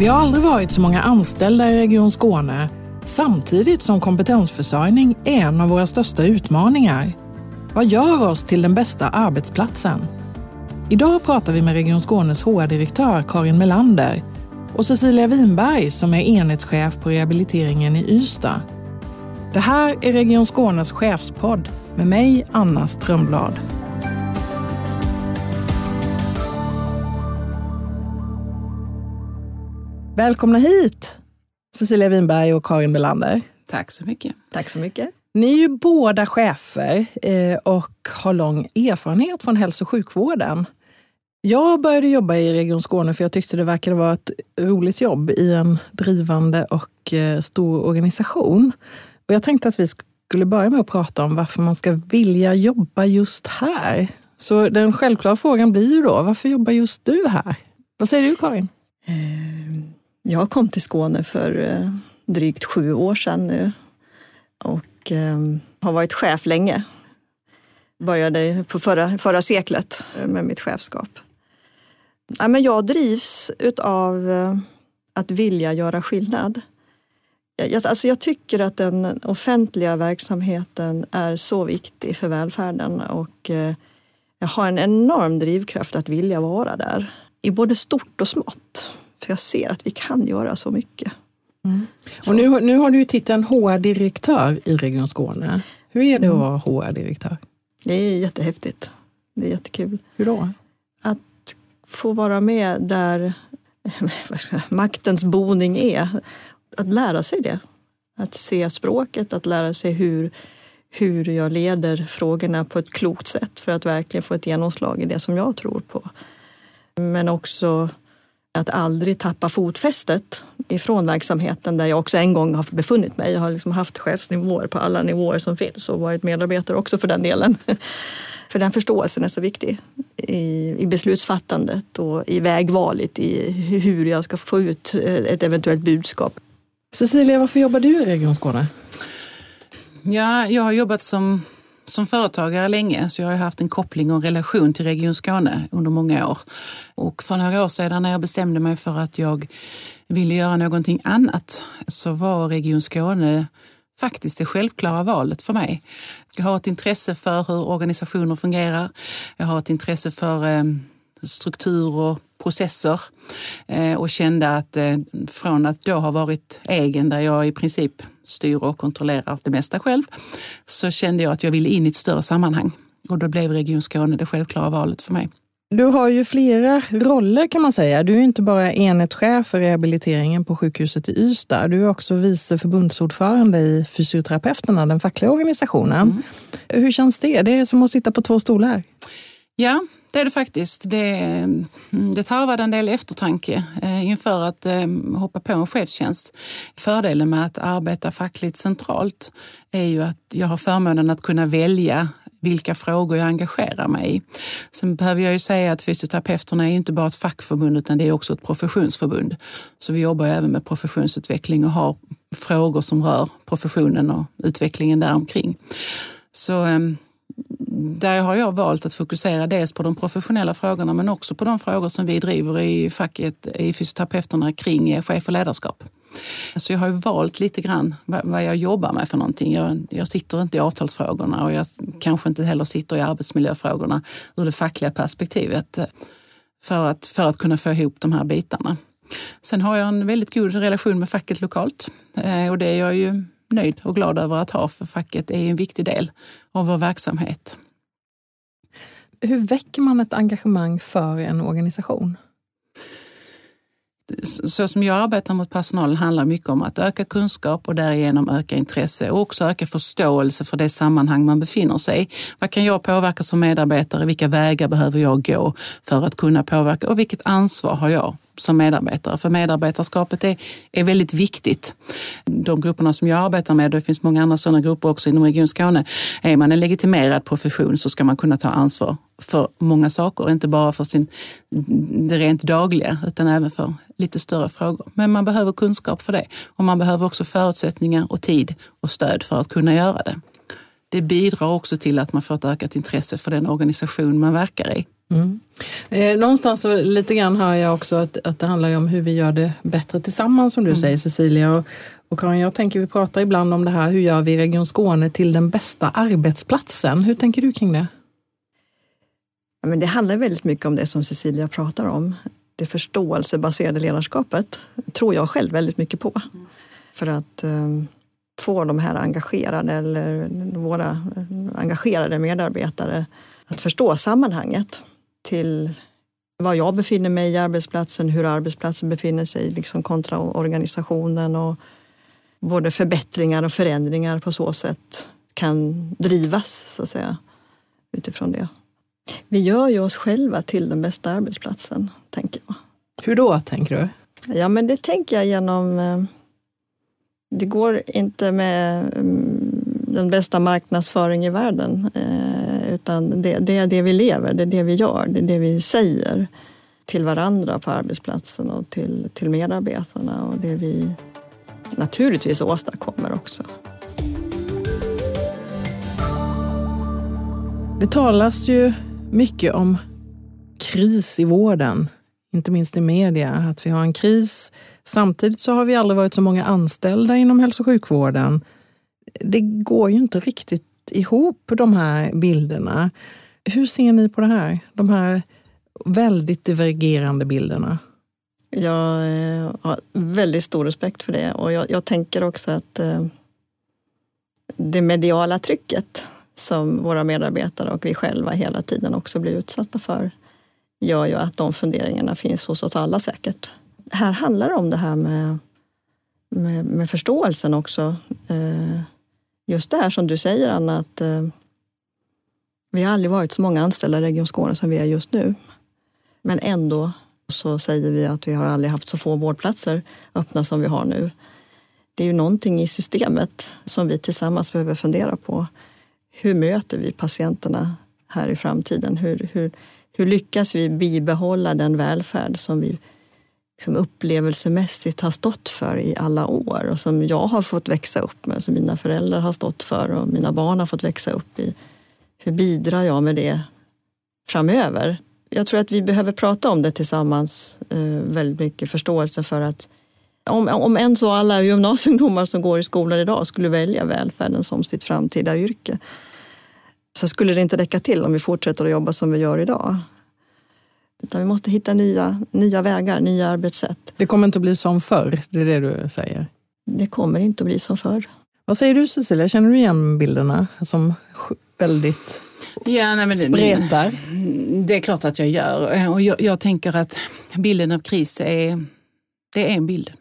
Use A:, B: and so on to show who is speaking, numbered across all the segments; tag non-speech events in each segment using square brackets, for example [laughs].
A: Vi har aldrig varit så många anställda i Region Skåne samtidigt som kompetensförsörjning är en av våra största utmaningar. Vad gör oss till den bästa arbetsplatsen? Idag pratar vi med Region Skånes HR-direktör Karin Melander och Cecilia Winberg som är enhetschef på rehabiliteringen i Ystad. Det här är Region Skånes chefspodd med mig, Anna Strömblad. Välkomna hit, Cecilia Winberg och Karin Melander.
B: Tack så mycket.
C: Tack så mycket.
A: Ni är ju båda chefer eh, och har lång erfarenhet från hälso och sjukvården. Jag började jobba i Region Skåne för jag tyckte det verkade vara ett roligt jobb i en drivande och eh, stor organisation. Och jag tänkte att vi skulle börja med att prata om varför man ska vilja jobba just här. Så den självklara frågan blir ju då, varför jobbar just du här? Vad säger du Karin?
C: Jag kom till Skåne för eh, drygt sju år sedan nu och ehm, har varit chef länge. Började på förra, förra seklet eh, med mitt chefskap. Ja, men jag drivs av eh, att vilja göra skillnad. Jag, alltså jag tycker att den offentliga verksamheten är så viktig för välfärden och jag har en enorm drivkraft att vilja vara där. I både stort och smått. För jag ser att vi kan göra så mycket.
A: Mm. Och nu, nu har du ju titeln HR-direktör i Region Skåne. Hur är det att vara HR-direktör?
C: Det är jättehäftigt. Det är jättekul.
A: Hur då?
C: få vara med där [laughs] maktens boning är. Att lära sig det. Att se språket, att lära sig hur, hur jag leder frågorna på ett klokt sätt för att verkligen få ett genomslag i det som jag tror på. Men också att aldrig tappa fotfästet ifrån verksamheten där jag också en gång har befunnit mig. Jag har liksom haft chefsnivåer på alla nivåer som finns och varit medarbetare också för den delen. [laughs] För den förståelsen är så viktig i, i beslutsfattandet och i vägvalet i hur jag ska få ut eh, ett eventuellt budskap.
A: Cecilia, varför jobbar du i Region Skåne?
B: Ja, jag har jobbat som, som företagare länge så jag har haft en koppling och en relation till Region Skåne under många år. Och för några år sedan när jag bestämde mig för att jag ville göra någonting annat så var Region Skåne faktiskt det självklara valet för mig. Jag har ett intresse för hur organisationer fungerar. Jag har ett intresse för eh, struktur och processer eh, och kände att eh, från att då ha varit egen där jag i princip styr och kontrollerar det mesta själv så kände jag att jag ville in i ett större sammanhang och då blev Region Skåne det självklara valet för mig.
A: Du har ju flera roller kan man säga. Du är inte bara enhetschef för rehabiliteringen på sjukhuset i Ystad. Du är också vice förbundsordförande i Fysioterapeuterna, den fackliga organisationen. Mm. Hur känns det? Det är som att sitta på två stolar.
B: Ja, det är det faktiskt. Det, mm, det tarvade en del eftertanke eh, inför att eh, hoppa på en chefstjänst. Fördelen med att arbeta fackligt centralt är ju att jag har förmånen att kunna välja vilka frågor jag engagerar mig i. Sen behöver jag ju säga att fysioterapeuterna är inte bara ett fackförbund utan det är också ett professionsförbund. Så vi jobbar även med professionsutveckling och har frågor som rör professionen och utvecklingen däromkring. Så ehm, där har jag valt att fokusera dels på de professionella frågorna men också på de frågor som vi driver i facket, i fysioterapeuterna kring chef och ledarskap. Så jag har valt lite grann vad jag jobbar med för någonting. Jag, jag sitter inte i avtalsfrågorna och jag kanske inte heller sitter i arbetsmiljöfrågorna ur det fackliga perspektivet för att, för att kunna få ihop de här bitarna. Sen har jag en väldigt god relation med facket lokalt eh, och det är jag ju nöjd och glad över att ha för facket är en viktig del av vår verksamhet.
A: Hur väcker man ett engagemang för en organisation?
B: så som jag arbetar mot personalen handlar mycket om att öka kunskap och därigenom öka intresse och också öka förståelse för det sammanhang man befinner sig i. Vad kan jag påverka som medarbetare? Vilka vägar behöver jag gå för att kunna påverka och vilket ansvar har jag som medarbetare. För medarbetarskapet är, är väldigt viktigt. De grupperna som jag arbetar med, det finns många andra sådana grupper också inom Region Skåne, är man en legitimerad profession så ska man kunna ta ansvar för många saker, inte bara för sin, det rent dagliga utan även för lite större frågor. Men man behöver kunskap för det och man behöver också förutsättningar och tid och stöd för att kunna göra det. Det bidrar också till att man får ett ökat intresse för den organisation man verkar i.
A: Mm. Eh, någonstans så lite grann hör jag också att, att det handlar om hur vi gör det bättre tillsammans som du mm. säger Cecilia. Och, och Karin, jag tänker vi pratar ibland om det här, hur gör vi Region Skåne till den bästa arbetsplatsen? Hur tänker du kring det?
C: Ja, men det handlar väldigt mycket om det som Cecilia pratar om. Det förståelsebaserade ledarskapet tror jag själv väldigt mycket på. Mm. För att um, få de här engagerade, eller våra engagerade medarbetare att förstå sammanhanget till var jag befinner mig i arbetsplatsen, hur arbetsplatsen befinner sig liksom kontra organisationen och både förbättringar och förändringar på så sätt kan drivas så att säga utifrån det. Vi gör ju oss själva till den bästa arbetsplatsen, tänker jag.
A: Hur då, tänker du?
C: Ja, men det tänker jag genom... Eh, det går inte med mm, den bästa marknadsföring i världen, eh, utan det, det är det vi lever, det är det vi gör, det är det vi säger till varandra på arbetsplatsen och till, till medarbetarna och det vi naturligtvis åstadkommer också.
A: Det talas ju mycket om kris i vården, inte minst i media, att vi har en kris. Samtidigt så har vi aldrig varit så många anställda inom hälso och sjukvården. Det går ju inte riktigt ihop de här bilderna. Hur ser ni på det här? De här väldigt divergerande bilderna.
C: Jag eh, har väldigt stor respekt för det och jag, jag tänker också att eh, det mediala trycket som våra medarbetare och vi själva hela tiden också blir utsatta för gör ju att de funderingarna finns hos oss alla säkert. Här handlar det om det här med, med, med förståelsen också. Eh, just det här som du säger Anna, att eh, vi har aldrig varit så många anställda i Region Skåne som vi är just nu. Men ändå så säger vi att vi har aldrig haft så få vårdplatser öppna som vi har nu. Det är ju någonting i systemet som vi tillsammans behöver fundera på hur möter vi patienterna här i framtiden? Hur, hur, hur lyckas vi bibehålla den välfärd som vi liksom upplevelsemässigt har stått för i alla år och som jag har fått växa upp med, som mina föräldrar har stått för och mina barn har fått växa upp i. Hur bidrar jag med det framöver? Jag tror att vi behöver prata om det tillsammans, eh, väldigt mycket förståelse för att om, om än så alla gymnasieungdomar som går i skolan idag skulle välja välfärden som sitt framtida yrke så skulle det inte räcka till om vi fortsätter att jobba som vi gör idag. Utan vi måste hitta nya, nya vägar, nya arbetssätt.
A: Det kommer inte att bli som förr, det är det du säger?
C: Det kommer inte att bli som förr.
A: Vad säger du Cecilia, känner du igen bilderna som väldigt ja, nej, men spretar?
B: Det, det är klart att jag gör. Och jag, jag tänker att bilden av kris är, det är en bild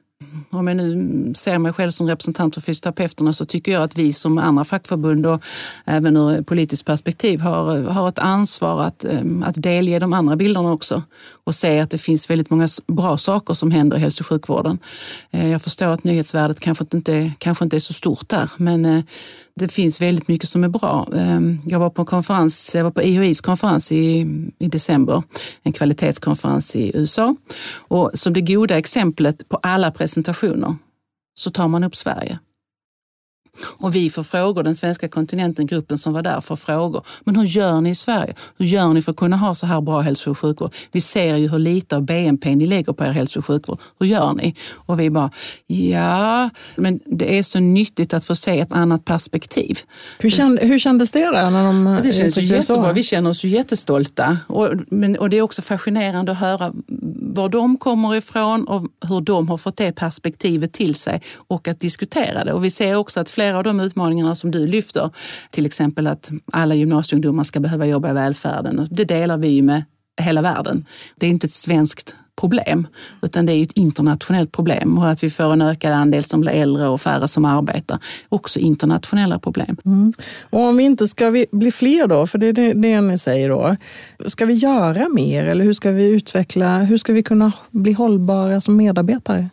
B: om jag nu ser mig själv som representant för fysioterapeuterna så tycker jag att vi som andra fackförbund och även ur politiskt perspektiv har, har ett ansvar att, eh, att delge de andra bilderna också och se att det finns väldigt många bra saker som händer i hälso och sjukvården. Eh, jag förstår att nyhetsvärdet kanske inte, kanske inte är så stort där, men eh, det finns väldigt mycket som är bra. Ehm, jag var på en konferens, jag var på IHIs konferens i, i december, en kvalitetskonferens i USA. Och som det goda exemplet på alla presentationer så tar man upp Sverige. Och vi får frågor, den svenska kontinenten, gruppen som var där, får frågor. Men hur gör ni i Sverige? Hur gör ni för att kunna ha så här bra hälso och sjukvård? Vi ser ju hur lite av BNP ni lägger på er hälso och sjukvård. Hur gör ni? Och vi bara, ja, men det är så nyttigt att få se ett annat perspektiv.
A: Hur, känd, hur kändes det då? När de
B: det känns ju jättebra. Vi känner oss ju jättestolta. Och, men, och det är också fascinerande att höra var de kommer ifrån och hur de har fått det perspektivet till sig och att diskutera det. Och vi ser också att flera av de utmaningarna som du lyfter, till exempel att alla gymnasieungdomar ska behöva jobba i välfärden, det delar vi ju med hela världen. Det är inte ett svenskt problem, utan det är ett internationellt problem. Och att vi får en ökad andel som blir äldre och färre som arbetar, också internationella problem.
A: Mm. Och om vi inte ska vi bli fler då, för det är det, det ni säger då. Ska vi göra mer eller hur ska vi utveckla, hur ska vi kunna bli hållbara som medarbetare?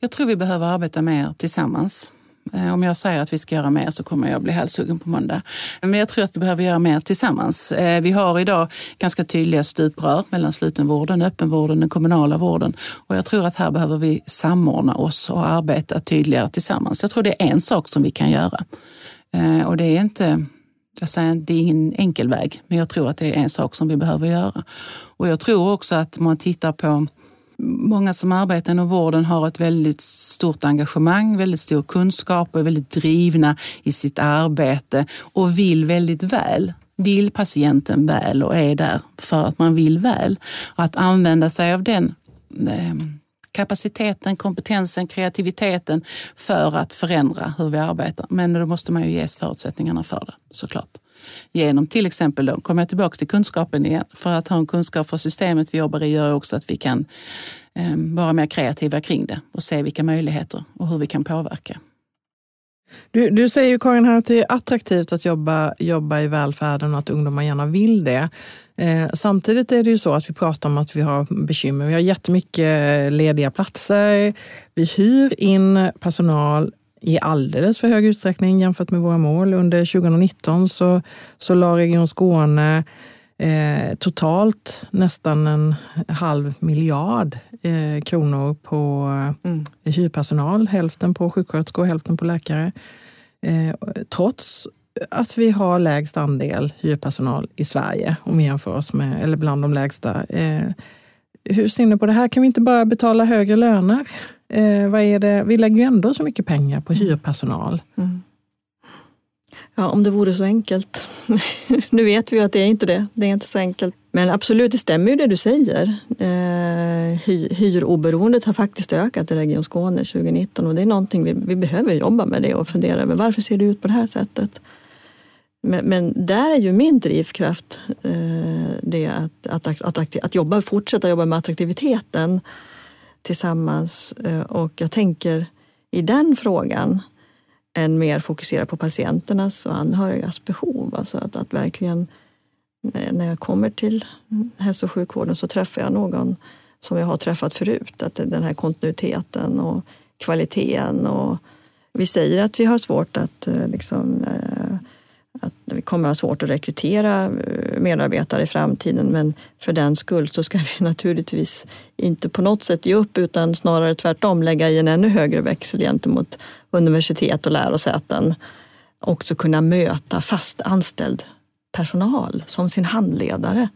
B: Jag tror vi behöver arbeta mer tillsammans. Eh, om jag säger att vi ska göra mer så kommer jag bli halshuggen på måndag. Men jag tror att vi behöver göra mer tillsammans. Eh, vi har idag ganska tydliga stuprör mellan slutenvården, öppenvården, den kommunala vården. Och jag tror att här behöver vi samordna oss och arbeta tydligare tillsammans. Jag tror det är en sak som vi kan göra. Eh, och det är inte jag säger det är ingen enkel väg, men jag tror att det är en sak som vi behöver göra. Och jag tror också att man tittar på Många som arbetar inom vården har ett väldigt stort engagemang, väldigt stor kunskap och är väldigt drivna i sitt arbete och vill väldigt väl. Vill patienten väl och är där för att man vill väl. Och att använda sig av den eh, kapaciteten, kompetensen, kreativiteten för att förändra hur vi arbetar. Men då måste man ju ges förutsättningarna för det såklart. Genom till exempel, då kommer jag tillbaka till kunskapen igen, för att ha en kunskap för systemet vi jobbar i gör också att vi kan eh, vara mer kreativa kring det och se vilka möjligheter och hur vi kan påverka.
A: Du, du säger ju Karin här att det är attraktivt att jobba, jobba i välfärden och att ungdomar gärna vill det. Eh, samtidigt är det ju så att vi pratar om att vi har bekymmer. Vi har jättemycket lediga platser. Vi hyr in personal i alldeles för hög utsträckning jämfört med våra mål. Under 2019 så, så la Region Skåne eh, totalt nästan en halv miljard eh, kronor på mm. hyrpersonal. Hälften på sjuksköterskor och hälften på läkare. Eh, trots att vi har lägst andel hyrpersonal i Sverige om vi jämför oss med, eller bland de lägsta. Hur ser ni på det här? Kan vi inte bara betala högre löner? Eh, vad är det? Vi lägger ju ändå så mycket pengar på mm. hyrpersonal. Mm.
C: Ja, om det vore så enkelt. [laughs] nu vet vi att det är inte det. Det är inte så enkelt. Men absolut, det stämmer ju det du säger. Eh, hy hyroberoendet har faktiskt ökat i Region Skåne 2019 och det är någonting vi, vi behöver jobba med det och fundera över varför ser det ut på det här sättet. Men, men där är ju min drivkraft eh, det att, att, att, att, att jobba, fortsätta jobba med attraktiviteten tillsammans. Eh, och jag tänker i den frågan än mer fokusera på patienternas och anhörigas behov. Alltså att, att verkligen eh, när jag kommer till hälso och sjukvården så träffar jag någon som jag har träffat förut. Att den här kontinuiteten och kvaliteten. Och vi säger att vi har svårt att eh, liksom, eh, att vi kommer att ha svårt att rekrytera eh, medarbetare i framtiden men för den skull så ska [laughs] vi naturligtvis inte på något sätt ge upp utan snarare tvärtom lägga i en ännu högre växel gentemot universitet och lärosäten. Också kunna möta fast anställd personal som sin handledare.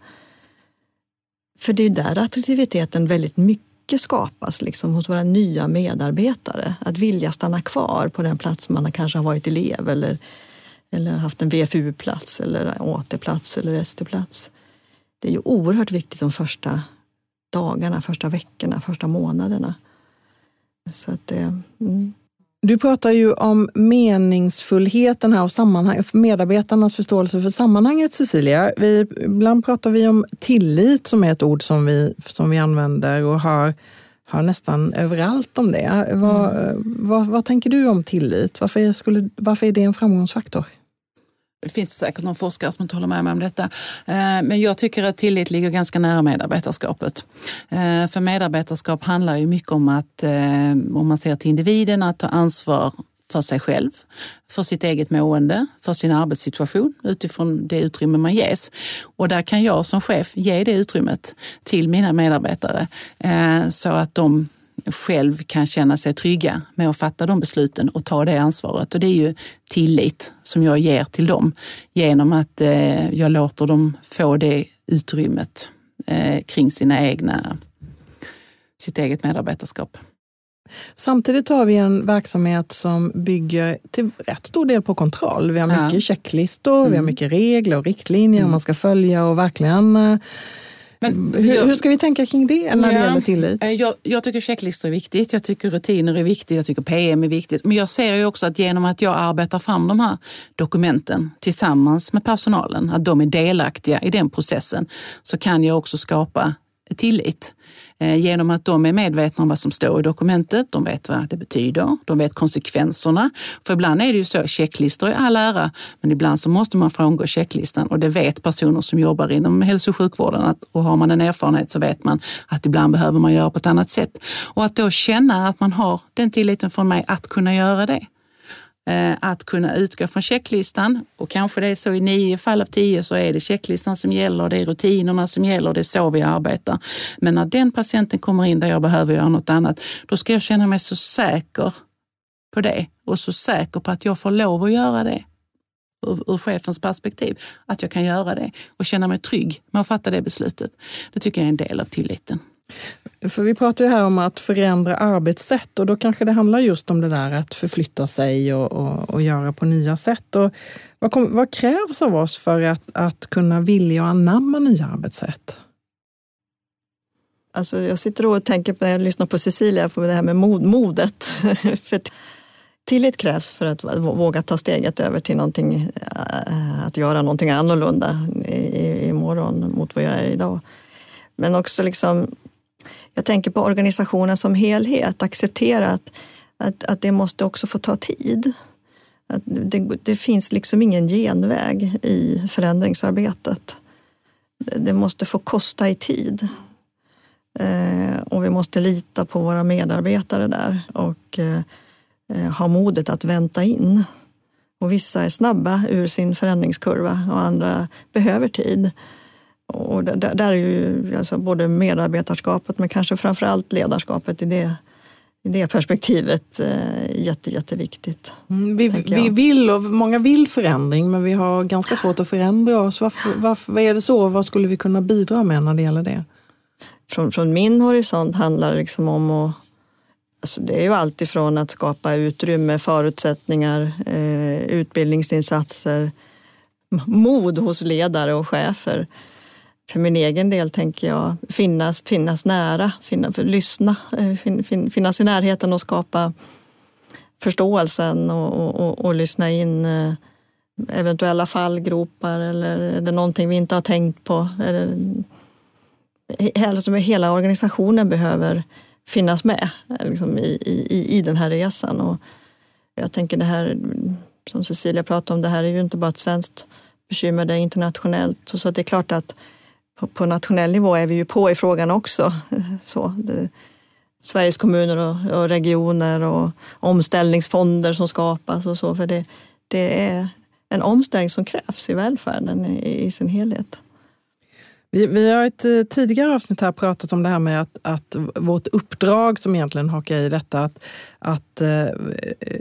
C: För det är där attraktiviteten väldigt mycket skapas liksom, hos våra nya medarbetare. Att vilja stanna kvar på den plats man kanske har varit elev eller eller haft en VFU-plats eller AT-plats eller ST-plats. Det är ju oerhört viktigt de första dagarna, första veckorna, första månaderna. Så att, eh, mm.
A: Du pratar ju om meningsfullheten här och sammanhang, medarbetarnas förståelse för sammanhanget, Cecilia. Vi, ibland pratar vi om tillit som är ett ord som vi, som vi använder och har, har nästan överallt om det. Vad, mm. vad, vad tänker du om tillit? Varför, skulle, varför är det en framgångsfaktor?
B: Det finns säkert någon forskare som inte håller med mig om detta. Eh, men jag tycker att tillit ligger ganska nära medarbetarskapet. Eh, för medarbetarskap handlar ju mycket om att, eh, om man ser till individen, att ta ansvar för sig själv, för sitt eget mående, för sin arbetssituation utifrån det utrymme man ges. Och där kan jag som chef ge det utrymmet till mina medarbetare eh, så att de själv kan känna sig trygga med att fatta de besluten och ta det ansvaret. Och det är ju tillit som jag ger till dem genom att eh, jag låter dem få det utrymmet eh, kring sina egna, sitt eget medarbetarskap.
A: Samtidigt har vi en verksamhet som bygger till rätt stor del på kontroll. Vi har mycket ja. checklistor, mm. vi har mm. mycket regler och riktlinjer mm. man ska följa och verkligen eh, men, hur, jag, hur, ska vi tänka kring det när ja, det gäller tillit?
B: Eh, jag, jag, tycker checklistor är viktigt, jag tycker rutiner är viktigt, jag tycker PM är viktigt. Men jag ser ju också att genom att jag arbetar fram de här dokumenten tillsammans med personalen, att de är delaktiga i den processen, så kan jag också skapa tillit. Eh, genom att de är medvetna om vad som står i dokumentet, de vet vad det betyder, de vet konsekvenserna. För ibland är det ju så, checklistor är all ära, men ibland så måste man frångå checklistan och det vet personer som jobbar inom hälso och sjukvården att, och har man en erfarenhet så vet man att ibland behöver man göra på ett annat sätt. Och att då känna att man har den tilliten från mig att kunna göra det. Eh, att kunna utgå från checklistan och kanske det är så i nio fall av tio så är det checklistan som gäller, det är rutinerna som gäller, det är så vi arbetar. Men när den patienten kommer in där jag behöver göra något annat, då ska jag känna mig så säker på det och så säker på att jag får lov att göra det ur, ur chefens perspektiv, att jag kan göra det och känna mig trygg med att fatta det beslutet. Det tycker jag är en del av tilliten.
A: För vi pratar ju här om att förändra arbetssätt och då kanske det handlar just om det där att förflytta sig och, och, och göra på nya sätt. Och vad, kom, vad, krävs av oss för att, att kunna vilja och anamma nya arbetssätt?
C: Alltså jag sitter och tänker på, när jag lyssnar på Cecilia, på det här med mod, modet. [laughs] för tillit krävs för att våga ta steget över till någonting, äh, att göra någonting annorlunda imorgon mot vad jag är idag. Men också liksom, jag tänker på organisationen som helhet, acceptera att, att, att det måste också få ta tid. Att det, det finns liksom ingen genväg i förändringsarbetet. Det måste få kosta i tid. Eh, och vi måste lita på våra medarbetare där och eh, ha modet att vänta in. Och vissa är snabba ur sin förändringskurva och andra behöver tid. Och där, där är ju alltså både medarbetarskapet men kanske framförallt ledarskapet i det, i det perspektivet eh, jätte, jätteviktigt.
A: Mm, vi, vi vill, och många vill förändring men vi har ganska svårt att förändra oss. Varför, varför är det så? Vad skulle vi kunna bidra med när det gäller det?
C: Från, från min horisont handlar det liksom om att Alltså det är ju alltifrån att skapa utrymme, förutsättningar, eh, utbildningsinsatser, mod hos ledare och chefer för min egen del tänker jag finnas, finnas nära, finna, för, lyssna, eh, fin, fin, finnas i närheten och skapa förståelsen och, och, och, och lyssna in eh, eventuella fallgropar eller är det någonting vi inte har tänkt på? Är det, hela organisationen behöver finnas med liksom i, i, i den här resan. Och jag tänker det här som Cecilia pratade om, det här är ju inte bara ett svenskt bekymmer, det är internationellt. Så det är klart att på, på, nationell nivå är vi ju på i frågan också. [laughs] Så, det, Sveriges kommuner och, och, regioner och omställningsfonder som skapas och så. För det, det är en omställning som krävs i välfärden i, i sin helhet.
A: Vi, vi har i ett eh, tidigare avsnitt här pratat om det här med att, att vårt uppdrag som egentligen hakar i detta, att, att eh,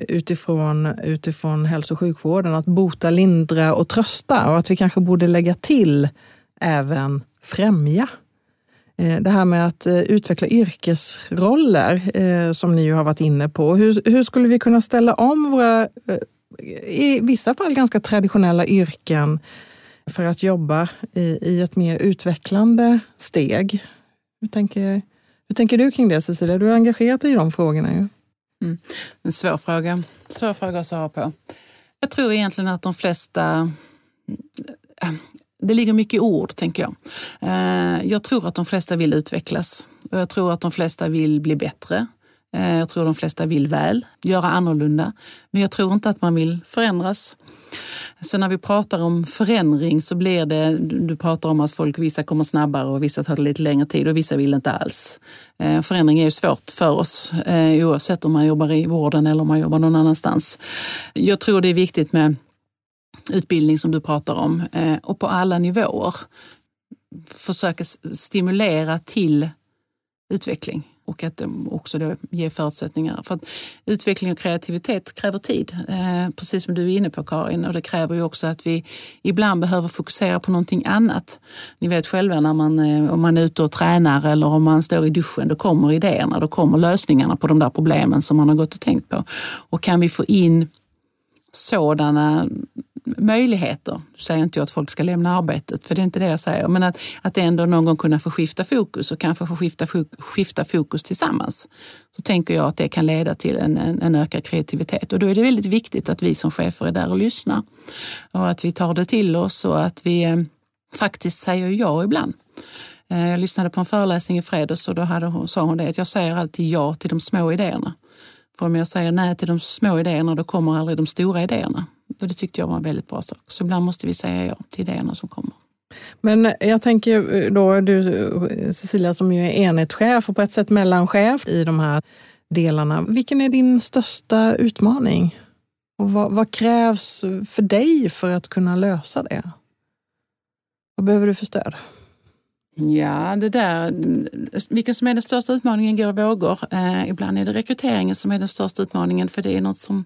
A: utifrån, utifrån hälso och sjukvården, att bota, lindra och trösta och att vi kanske borde lägga till även främja. Eh, det här med att eh, utveckla yrkesroller eh, som ni ju har varit inne på. Hur, hur skulle vi kunna ställa om våra, i vissa fall ganska traditionella yrken för att jobba i, i ett mer utvecklande steg? Hur tänker, hur tänker du kring det Cecilia? Du är engagerad i de frågorna. Ju.
B: Mm. En svår fråga. svår fråga att svara på. Jag tror egentligen att de flesta det ligger mycket i ord, tänker jag. Eh, jag tror att de flesta vill utvecklas. Jag tror att de flesta vill bli bättre. Eh, jag tror de flesta vill väl, göra annorlunda. Men jag tror inte att man vill förändras. Så när vi pratar om förändring så blir det, du pratar om att folk, vissa kommer snabbare och vissa tar det lite längre tid och vissa vill inte alls. Eh, förändring är ju svårt för oss oavsett om man jobbar i vården eller om man jobbar någon annanstans. Jag tror det är viktigt med utbildning som du pratar om eh, och på alla nivåer försöka stimulera till utveckling och att eh, också då ge förutsättningar. För att utveckling och kreativitet kräver tid, eh, precis som du är inne på Karin. Och det kräver ju också att vi ibland behöver fokusera på någonting annat. Ni vet själva när man, eh, om man är ute och tränar eller om man står i duschen, då kommer idéerna, då kommer lösningarna på de där problemen som man har gått och tänkt på. Och kan vi få in sådana möjligheter. Nu säger inte jag att folk ska lämna arbetet, för det är inte det jag säger. Men att, att ändå någon gång kunna få skifta fokus och kanske få skifta, skifta fokus tillsammans. Så tänker jag att det kan leda till en, en, en ökad kreativitet. Och då är det väldigt viktigt att vi som chefer är där och lyssnar. Och att vi tar det till oss och att vi eh, faktiskt säger ja ibland. Eh, jag lyssnade på en föreläsning i fredags och då hade hon, sa hon det att jag säger alltid ja till de små idéerna. För om jag säger nej till de små idéerna då kommer aldrig de stora idéerna. Och det tyckte jag var en väldigt bra sak. Så ibland måste vi säga ja till idéerna som kommer.
A: Men jag tänker eh, då, du eh, Cecilia som ju är enhetschef och på ett sätt mellanchef i de här delarna. Vilken är din största utmaning? Och vad, vad krävs för dig för att kunna lösa det? Vad behöver du för stöd?
B: Ja, det där, vilken som är den största utmaningen går i vågor. Eh, ibland är det rekryteringen som är den största utmaningen för det är något som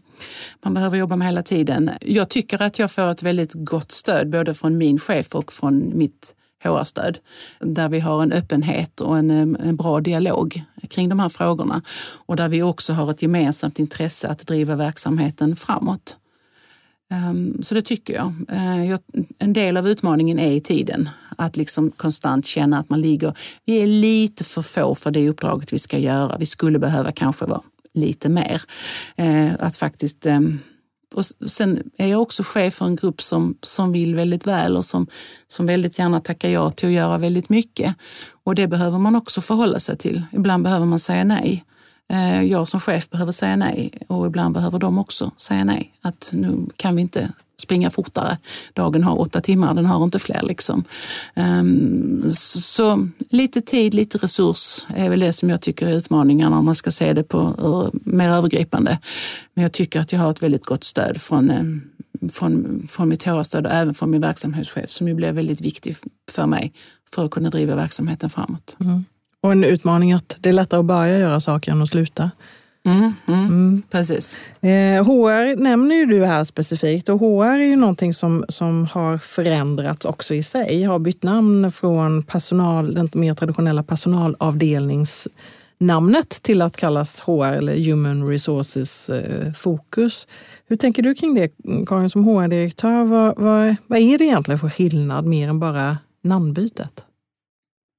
B: man behöver jobba med hela tiden. Jag tycker att jag får ett väldigt gott stöd både från min chef och från mitt HR-stöd. Där vi har en öppenhet och en, eh, en bra dialog kring de här frågorna. Och där vi också har ett gemensamt intresse att driva verksamheten framåt. Ehm, så det tycker ehm, jag. En del av utmaningen är i tiden. Att liksom konstant känna att man ligger... Vi är lite för få för det uppdraget vi ska göra. Vi skulle behöva kanske vara lite mer. Ehm, att faktiskt och sen är jag också chef för en grupp som, som vill väldigt väl och som, som väldigt gärna tackar ja till att göra väldigt mycket. Och det behöver man också förhålla sig till. Ibland behöver man säga nej. Eh, jag som chef behöver säga nej och ibland behöver de också säga nej. Att nu kan vi inte springa fortare. Dagen har åtta timmar, den har inte fler. Liksom. Ehm, så lite tid, lite resurs är väl det som jag tycker är utmaningarna om man ska se det på eh, mer övergripande. Men jag tycker att jag har ett väldigt gott stöd från, eh, från, från mitt HR-stöd och även från min verksamhetschef som ju blev väldigt viktig för mig för att kunna driva verksamheten framåt. Mm.
A: Och en utmaning att det är lättare att börja göra saker än att sluta.
B: Mm, mm, mm. Precis.
A: Eh, HR nämner ju du här specifikt och HR är ju någonting som, som har förändrats också i sig. Har bytt namn från personal, den mer traditionella personalavdelningsnamnet till att kallas HR eller Human Resources eh, Fokus. Hur tänker du kring det Karin som HR-direktör? Vad, vad, vad är det egentligen för skillnad mer än bara namnbytet?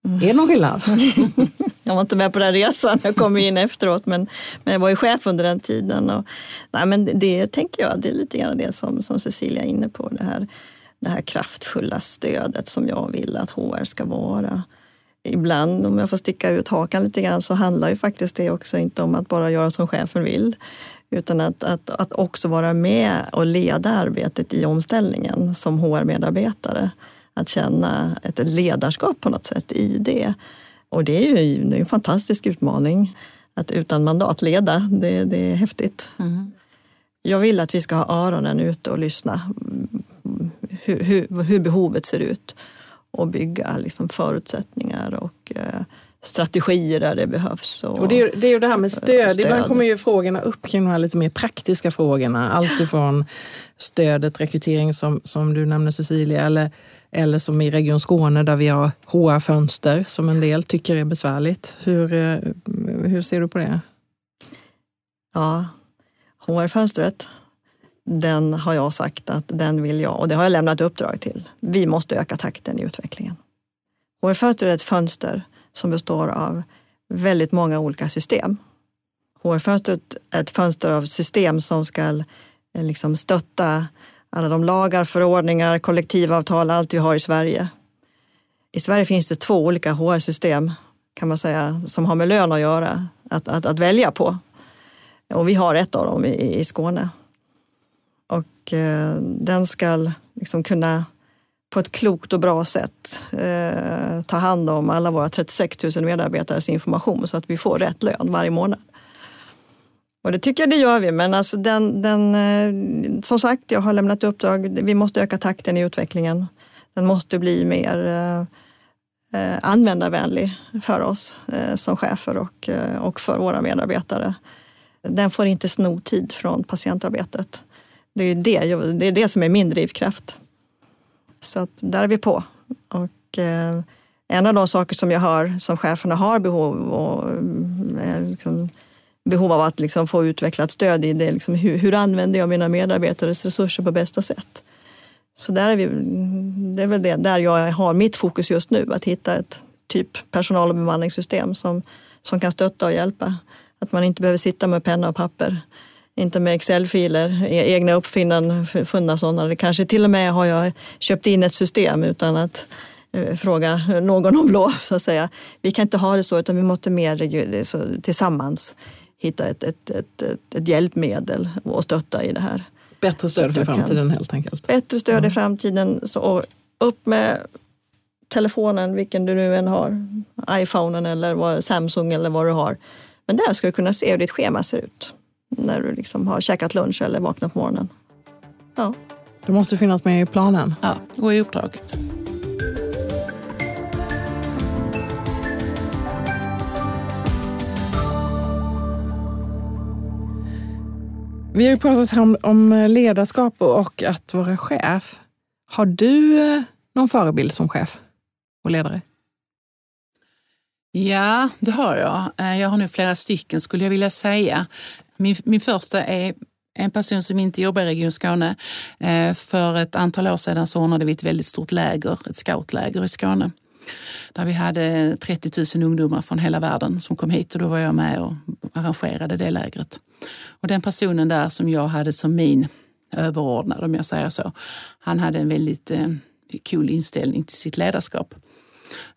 A: Mm. Är det någon skillnad? [laughs]
C: jag var inte med på den resan, jag kom in efteråt men, men jag var ju chef under den tiden. Och, nej, men det tänker jag, det är lite grann det som, som Cecilia är inne på. Det här, det här kraftfulla stödet som jag vill att HR ska vara. Ibland, om jag får sticka ut hakan lite grann, så handlar ju faktiskt det också inte om att bara göra som chefen vill. Utan att, att, att också vara med och leda arbetet i omställningen som HR-medarbetare att känna ett ledarskap på något sätt i det. Och det är ju det är en fantastisk utmaning att utan mandat leda. Det, det är häftigt. Mm. Jag vill att vi ska ha öronen ute och lyssna hur, hur, hur behovet ser ut och bygga liksom förutsättningar och eh, strategier där det behövs.
A: Och, och det, är, det är ju det här med stöd. stöd. Ibland kommer ju frågorna upp kring de här lite mer praktiska frågorna. Alltifrån stödet, rekrytering som, som du nämnde Cecilia, eller eller som i Region Skåne där vi har HR-fönster som en del tycker är besvärligt. Hur, eh, hur ser du på det?
C: Ja, HR-fönstret, den har jag sagt att den vill jag och det har jag lämnat uppdrag till. Vi måste öka takten i utvecklingen. HR-fönster är ett fönster som består av väldigt många olika system. HR-fönstret är ett fönster av system som ska eh, liksom stötta alla de lagar, förordningar, kollektivavtal, allt vi har i Sverige. I Sverige finns det två olika HR-system kan man säga som har med lön att göra, att, att, att välja på. Och vi har ett av dem i, i Skåne. Och eh, den ska liksom kunna på ett klokt och bra sätt eh, ta hand om alla våra 36 000 medarbetares information så att vi får rätt lön varje månad. Och det tycker jag det gör vi, men alltså den, den, eh, som sagt, jag har lämnat uppdrag. Vi måste öka takten i utvecklingen. Den måste bli mer eh, eh användarvänlig för oss eh, som chefer och, eh, och för våra medarbetare. Den får inte sno tid från patientarbetet. Det är det, det, är det som är min drivkraft. Så att där är vi på. Och, eh, en av de saker som jag hör som cheferna har behov och eh, liksom, behov av att liksom få utvecklat stöd i det. Liksom hur, hur använder jag mina medarbetares resurser på bästa sätt? Så där är vi, det är väl det, där jag har mitt fokus just nu, att hitta ett typ personal och bemanningssystem som, som kan stötta och hjälpa. Att man inte behöver sitta med penna och papper, inte med Excel-filer, e-, egna uppfunna sådana. Kanske till och med har jag köpt in ett system utan att eh, fråga någon om lov så att säga. Vi kan inte ha det så utan vi måste mer tillsammans hitta ett, ett, ett, ett, hjälpmedel och stötta i det här.
A: Bättre stöd för framtiden kan, helt enkelt.
C: Bättre stöd mm. i framtiden. Så upp med telefonen, vilken du nu än har. iPhonen eller vad, Samsung eller vad du har. Men där ska du kunna se hur ditt schema ser ut när du liksom har käkat lunch eller vaknat på morgonen. Ja.
A: Det måste finnas med i planen.
B: Ja, och i uppdraget.
A: Vi har ju pratat om, om ledarskap och att vara chef. Har du eh, någon förebild som chef och ledare?
B: Ja, det har jag. Eh, jag har nu flera stycken skulle jag vilja säga. Min, min första är en person som inte jobbar i Region Skåne. Eh, för ett antal år sedan så ordnade vi ett väldigt stort läger, ett scoutläger i Skåne. Där vi hade 30 000 ungdomar från hela världen som kom hit och då var jag med och arrangerade det lägret. Och den personen där som jag hade som min överordnad, om jag säger så, han hade en väldigt eh, cool inställning till sitt ledarskap.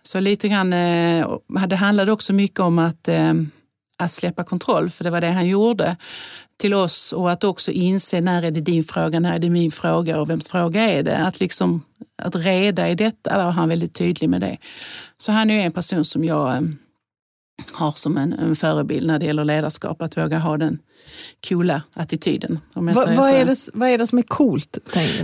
B: Så lite grann, eh, det handlade också mycket om att, eh, att släppa kontroll, för det var det han gjorde till oss och att också inse när är det din fråga, när är det min fråga och vems fråga är det? Att liksom att reda i detta, där var han väldigt tydlig med det. Så han är en person som jag eh, har som en, en förebild när det gäller ledarskap, att våga ha den coola attityden.
A: Va, vad, är det, vad är det som är coolt?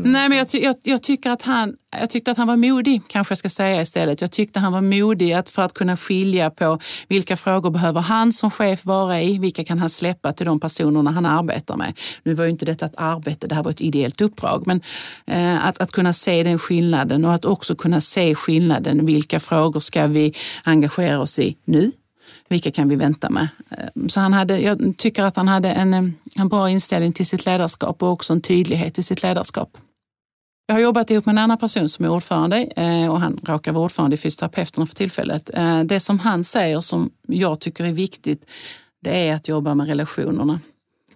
B: Nej, men jag, jag, jag, tycker att han, jag tyckte att han var modig, kanske jag ska säga istället. Jag tyckte han var modig att för att kunna skilja på vilka frågor behöver han som chef vara i, vilka kan han släppa till de personerna han arbetar med. Nu var ju inte detta ett arbete, det här var ett ideellt uppdrag, men eh, att, att kunna se den skillnaden och att också kunna se skillnaden. Vilka frågor ska vi engagera oss i nu? Vilka kan vi vänta med? Ehm, så han hade, jag tycker att han hade en, ehm, en bra inställning till sitt ledarskap och också en tydlighet i sitt ledarskap. Jag har jobbat ihop med en annan person som är ordförande eh, och han råkar vara ordförande i Fysioterapeuterna för tillfället. Eh, det som han säger som jag tycker är viktigt, det är att jobba med relationerna.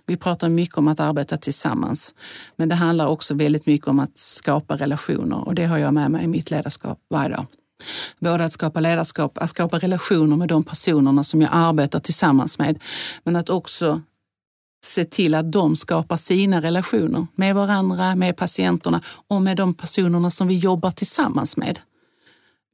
B: Vi pratar mycket om att arbeta tillsammans, men det handlar också väldigt mycket om att skapa relationer och det har jag med mig i mitt ledarskap varje dag. Både att skapa ledarskap, att skapa relationer med de personerna som jag arbetar tillsammans med, men att också se till att de skapar sina relationer med varandra, med patienterna och med de personerna som vi jobbar tillsammans med.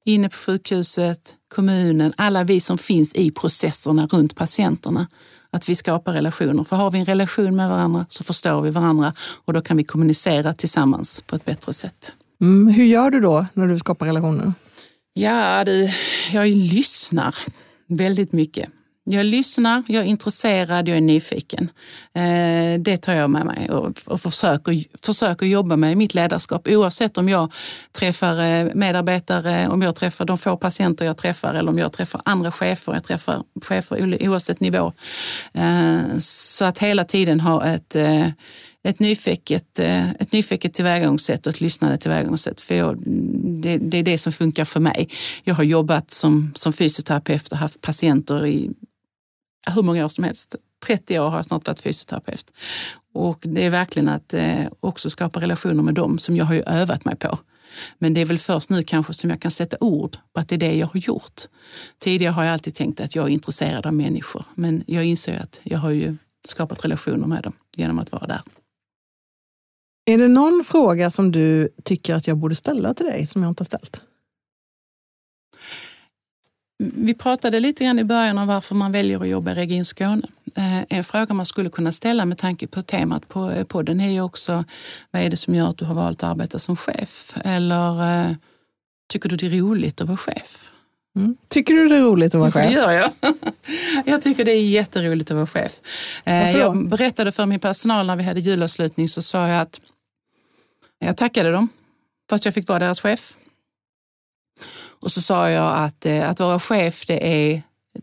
B: Inne på sjukhuset, kommunen, alla vi som finns i processerna runt patienterna. Att vi skapar relationer. För har vi en relation med varandra så förstår vi varandra och då kan vi kommunicera tillsammans på ett bättre sätt.
A: Mm, hur gör du då när du skapar relationer?
B: Ja, du, jag lyssnar väldigt mycket. Jag lyssnar, jag är intresserad, jag är nyfiken. Eh, det tar jag med mig och, försöker, försöker jobba med i mitt ledarskap oavsett om jag träffar eh, medarbetare, om jag träffar de få patienter jag träffar eller om jag träffar andra chefer. Jag träffar chefer oavsett nivå. Eh, så att hela tiden ha ett ett nyfiket, eh, ett nyfiket tillvägagångssätt och ett lyssnande tillvägagångssätt. För jag, det, det, är det som funkar för mig. Jag har jobbat som, som fysioterapeut och haft patienter i hur många år som helst. 30 år har jag snart varit fysioterapeut. Och det är verkligen att eh, också skapa relationer med dem som jag har ju övat mig på. Men det är väl först nu kanske som jag kan sätta ord på att det är det jag har gjort. Tidigare har jag alltid tänkt att jag är intresserad av människor, men jag inser att jag har ju skapat relationer med dem genom att vara där.
A: Är det någon fråga som du tycker att jag borde ställa till dig som jag inte har ställt?
B: Vi pratade lite grann i början om varför man väljer att jobba i Region Skåne. Eh, en fråga man skulle kunna ställa med tanke på temat på eh, podden är ju också vad är det som gör att du har valt att arbeta som chef? Eller eh, tycker du det är roligt att vara chef?
A: Mm. Tycker du det är roligt att vara chef?
B: Det gör jag. [laughs] Jag tycker det är jätteroligt att vara chef. Varför jag berättade för min personal när vi hade julavslutning så sa jag att jag tackade dem för att jag fick vara deras chef. Och så sa jag att eh, att vara chef det är,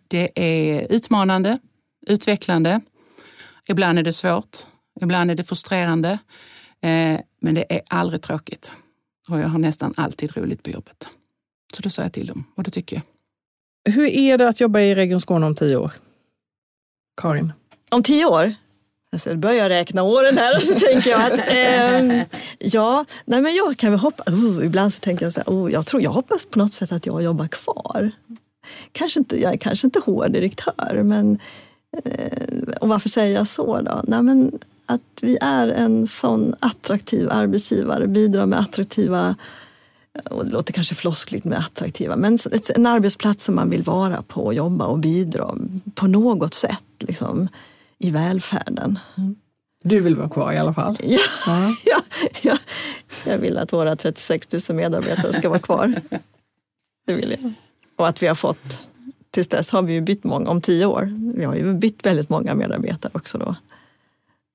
B: det är utmanande, utvecklande. Ibland är det svårt, ibland är det frustrerande. Eh, men det är aldrig tråkigt. Och jag har nästan alltid roligt på jobbet. Så då sa jag till dem och det tycker jag.
A: Hur är det att jobba i Region Skåne om tio år? Karin?
C: Om tio år? Alltså, börjar jag räkna åren här och så tänker jag att eh, ja, nej men jag kan väl hoppa. Oh, ibland så tänker jag så här, oh, jag tror jag hoppas på något sätt att jag jobbar kvar. Kanske inte, jag är kanske inte HR-direktör, men eh, och varför säger jag så då? Nej, men att vi är en sån attraktiv arbetsgivare, bidrar med attraktiva och det låter kanske floskligt med attraktiva, men en arbetsplats som man vill vara på och jobba och bidra på något sätt. Liksom i välfärden. Mm.
A: Du vill vara kvar i alla fall?
C: Ja, ja. [laughs] ja, ja. jag vill att våra 36 000 medarbetare ska vara kvar. Det vill jag. Och att vi har fått, tills dess har vi ju bytt många, om tio år, vi har ju bytt väldigt många medarbetare också då.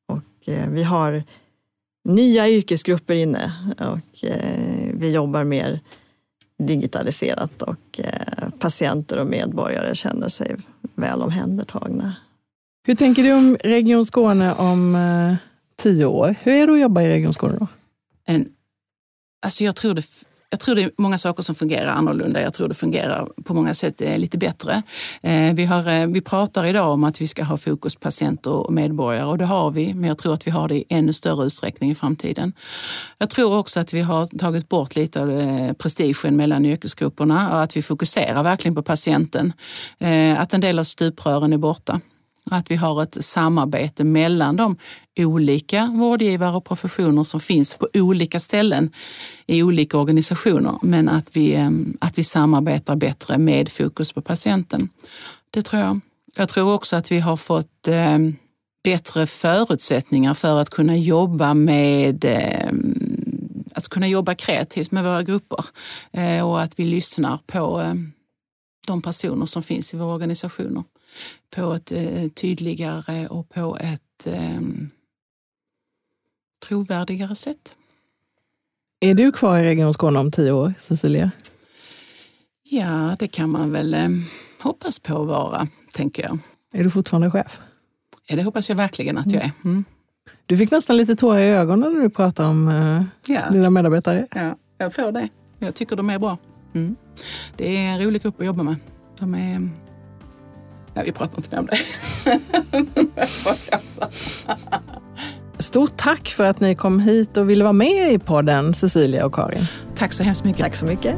C: Och eh, vi har nya yrkesgrupper inne och eh, vi jobbar mer digitaliserat och eh, patienter och medborgare känner sig väl omhändertagna.
A: Hur tänker du om Region Skåne om eh, tio år? Hur är det att jobba i Region Skåne då?
B: En, alltså jag tror det jag tror det är många saker som fungerar annorlunda. Jag tror det fungerar på många sätt eh, lite bättre. Eh, vi, har, eh, vi pratar idag om att vi ska ha fokus patienter och medborgare och det har vi, men jag tror att vi har det i ännu större utsträckning i framtiden. Jag tror också att vi har tagit bort lite av eh, prestigen mellan yrkesgrupperna och att vi fokuserar verkligen på patienten. Eh, att en del av stuprören är borta. Att vi har ett samarbete mellan de olika vårdgivare och professioner som finns på olika ställen i olika organisationer, men att vi, att vi samarbetar bättre med fokus på patienten. Det tror jag. Jag tror också att vi har fått bättre förutsättningar för att kunna jobba med att kunna jobba kreativt med våra grupper eh, och att vi lyssnar på de personer som finns i våra organisationer på ett eh, tydligare och på ett eh, trovärdigare sätt.
A: Är du kvar i Region Skåne om tio år, Cecilia?
B: Ja, det kan man väl eh, hoppas på att vara, tänker jag.
A: Är du fortfarande chef?
B: Ja, det hoppas jag verkligen att jag är. Mm.
A: Du fick nästan lite tårar i ögonen när du pratade om eh, ja. dina medarbetare.
B: Ja, jag får det. Jag tycker de är bra. Mm. Det är en rolig grupp att jobba med. De är Nej, vi pratar inte mer om det. [laughs]
A: Stort tack för att ni kom hit och ville vara med i podden, Cecilia och Karin.
B: Tack så hemskt mycket.
C: Tack så mycket.